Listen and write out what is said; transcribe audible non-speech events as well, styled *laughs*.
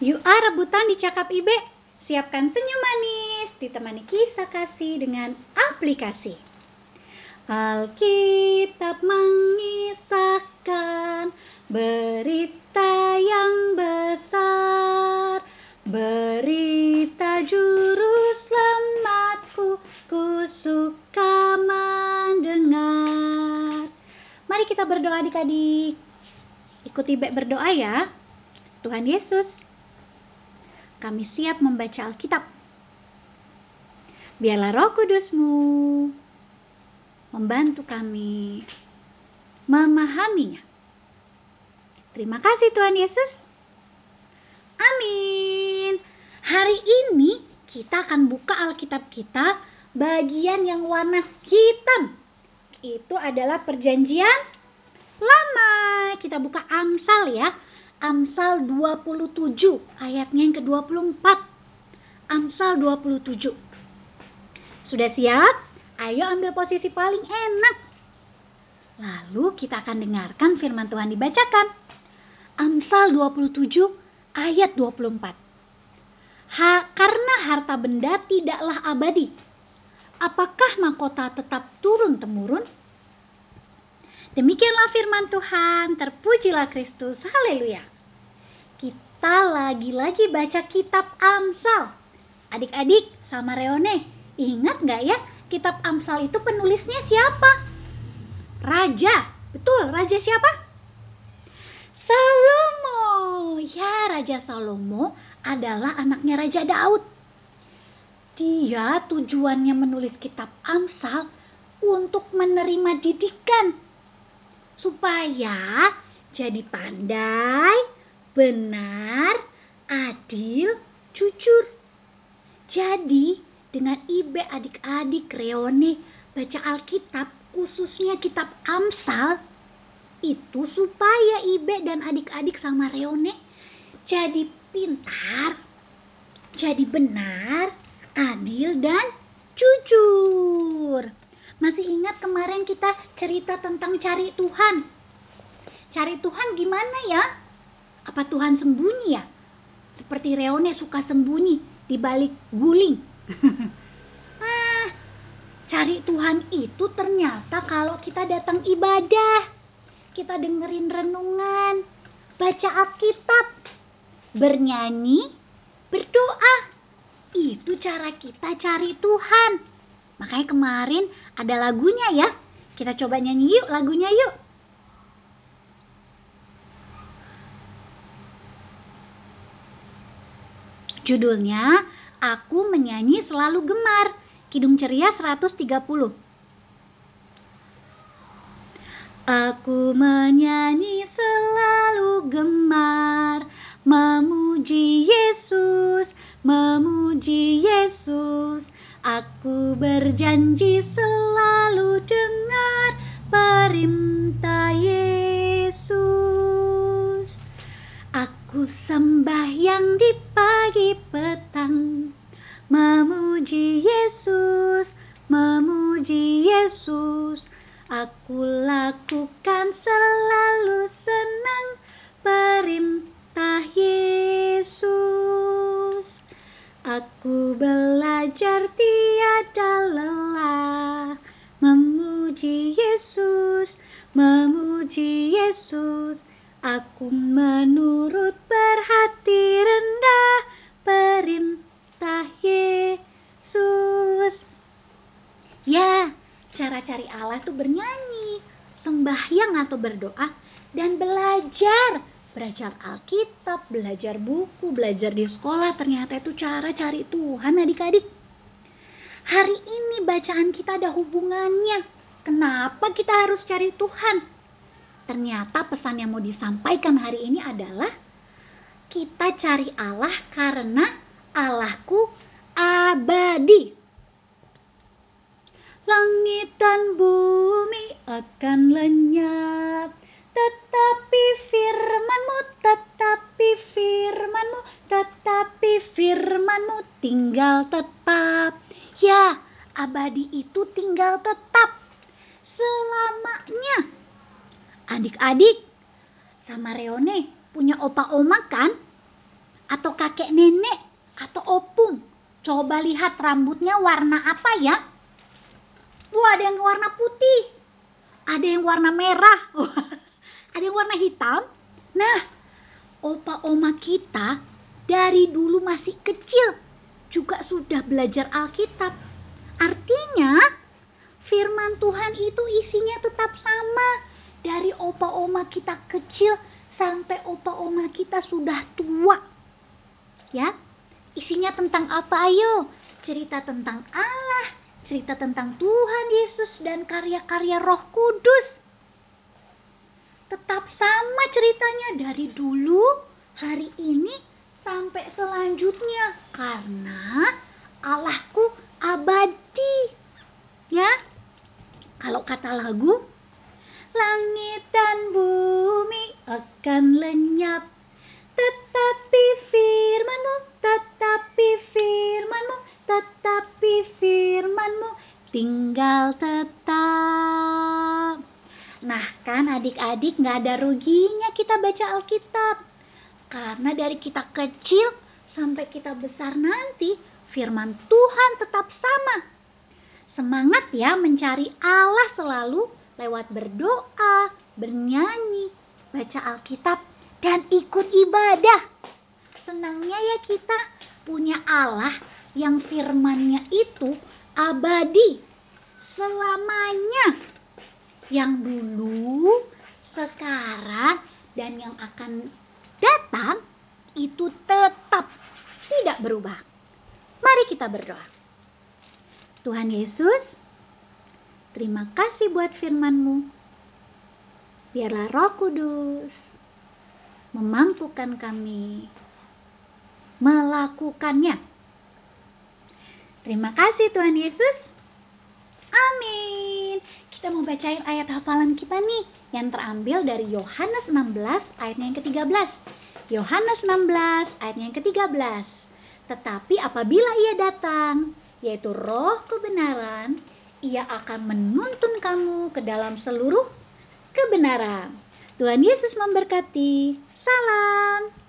Ah rebutan di cakap Ibe. Siapkan senyum manis, ditemani kisah kasih dengan aplikasi. Alkitab mengisahkan berita yang besar, berita juru selamatku, ku suka mendengar. Mari kita berdoa adik-adik. Ikuti Ibe berdoa ya. Tuhan Yesus, kami siap membaca Alkitab. Biarlah roh kudusmu membantu kami memahaminya. Terima kasih Tuhan Yesus. Amin. Hari ini kita akan buka Alkitab kita bagian yang warna hitam. Itu adalah perjanjian lama. Kita buka Amsal ya Amsal 27 ayatnya yang ke-24. Amsal 27. Sudah siap? Ayo ambil posisi paling enak. Lalu kita akan dengarkan firman Tuhan dibacakan. Amsal 27 ayat 24. Ha, karena harta benda tidaklah abadi. Apakah mahkota tetap turun-temurun? Demikianlah firman Tuhan, terpujilah Kristus, haleluya. Kita lagi-lagi baca kitab Amsal. Adik-adik sama Reone, ingat nggak ya kitab Amsal itu penulisnya siapa? Raja, betul, raja siapa? Salomo. Ya, Raja Salomo adalah anaknya Raja Daud. Dia tujuannya menulis kitab Amsal untuk menerima didikan supaya jadi pandai, benar, adil, jujur. Jadi, dengan Ibe adik-adik Reone baca Alkitab, khususnya kitab Amsal, itu supaya Ibe dan adik-adik sama Reone jadi pintar, jadi benar, adil, dan jujur. Masih ingat kemarin kita cerita tentang cari Tuhan? Cari Tuhan gimana ya? Apa Tuhan sembunyi ya? Seperti Reone suka sembunyi di balik guling. *laughs* ah, cari Tuhan itu ternyata kalau kita datang ibadah, kita dengerin renungan, baca Alkitab, bernyanyi, berdoa. Itu cara kita cari Tuhan. Makanya kemarin ada lagunya ya. Kita coba nyanyi yuk lagunya yuk. Judulnya Aku Menyanyi Selalu Gemar. Kidung Ceria 130. Aku menyanyi selalu gemar, memuji Yesus, memuji Yesus. Aku berjanji selalu dengar perintah Yesus. Aku sembahyang di pagi petang, memuji Yesus, memuji Yesus. Aku lakukan selalu senang perintah Yesus. Aku belajar Allah tuh bernyanyi, sembahyang atau berdoa dan belajar belajar Alkitab, belajar buku, belajar di sekolah, ternyata itu cara cari Tuhan adik-adik. Hari ini bacaan kita ada hubungannya. Kenapa kita harus cari Tuhan? Ternyata pesan yang mau disampaikan hari ini adalah kita cari Allah karena Allahku abadi. Langit dan bumi akan lenyap, tetapi firmanmu, tetapi firmanmu, tetapi firmanmu tinggal tetap. Ya, abadi itu tinggal tetap selamanya. Adik-adik, sama Reone punya opa oma kan? atau kakek nenek atau opung. Coba lihat rambutnya warna apa ya? Wah, ada yang warna putih. Ada yang warna merah. *laughs* ada yang warna hitam. Nah, opa oma kita dari dulu masih kecil juga sudah belajar Alkitab. Artinya, firman Tuhan itu isinya tetap sama. Dari opa oma kita kecil sampai opa oma kita sudah tua. Ya, Isinya tentang apa ayo? Cerita tentang Allah, cerita tentang Tuhan Yesus dan karya-karya Roh Kudus. Tetap sama ceritanya dari dulu, hari ini sampai selanjutnya karena Allahku abadi. Ya. Kalau kata lagu, langit dan bumi akan lenyap tetapi firmanmu, tetapi firmanmu, tetapi firmanmu tinggal tetap. Nah kan adik-adik gak ada ruginya kita baca Alkitab. Karena dari kita kecil sampai kita besar nanti firman Tuhan tetap sama. Semangat ya mencari Allah selalu lewat berdoa, bernyanyi, baca Alkitab dan ikut ibadah. Senangnya ya kita punya Allah yang firmannya itu abadi selamanya. Yang dulu, sekarang, dan yang akan datang itu tetap tidak berubah. Mari kita berdoa. Tuhan Yesus, terima kasih buat firman-Mu. Biarlah roh kudus memampukan kami melakukannya. Terima kasih Tuhan Yesus. Amin. Kita mau bacain ayat hafalan kita nih yang terambil dari Yohanes 16 ayatnya yang ke-13. Yohanes 16 ayatnya yang ke-13. Tetapi apabila ia datang, yaitu roh kebenaran, ia akan menuntun kamu ke dalam seluruh kebenaran. Tuhan Yesus memberkati. Salam.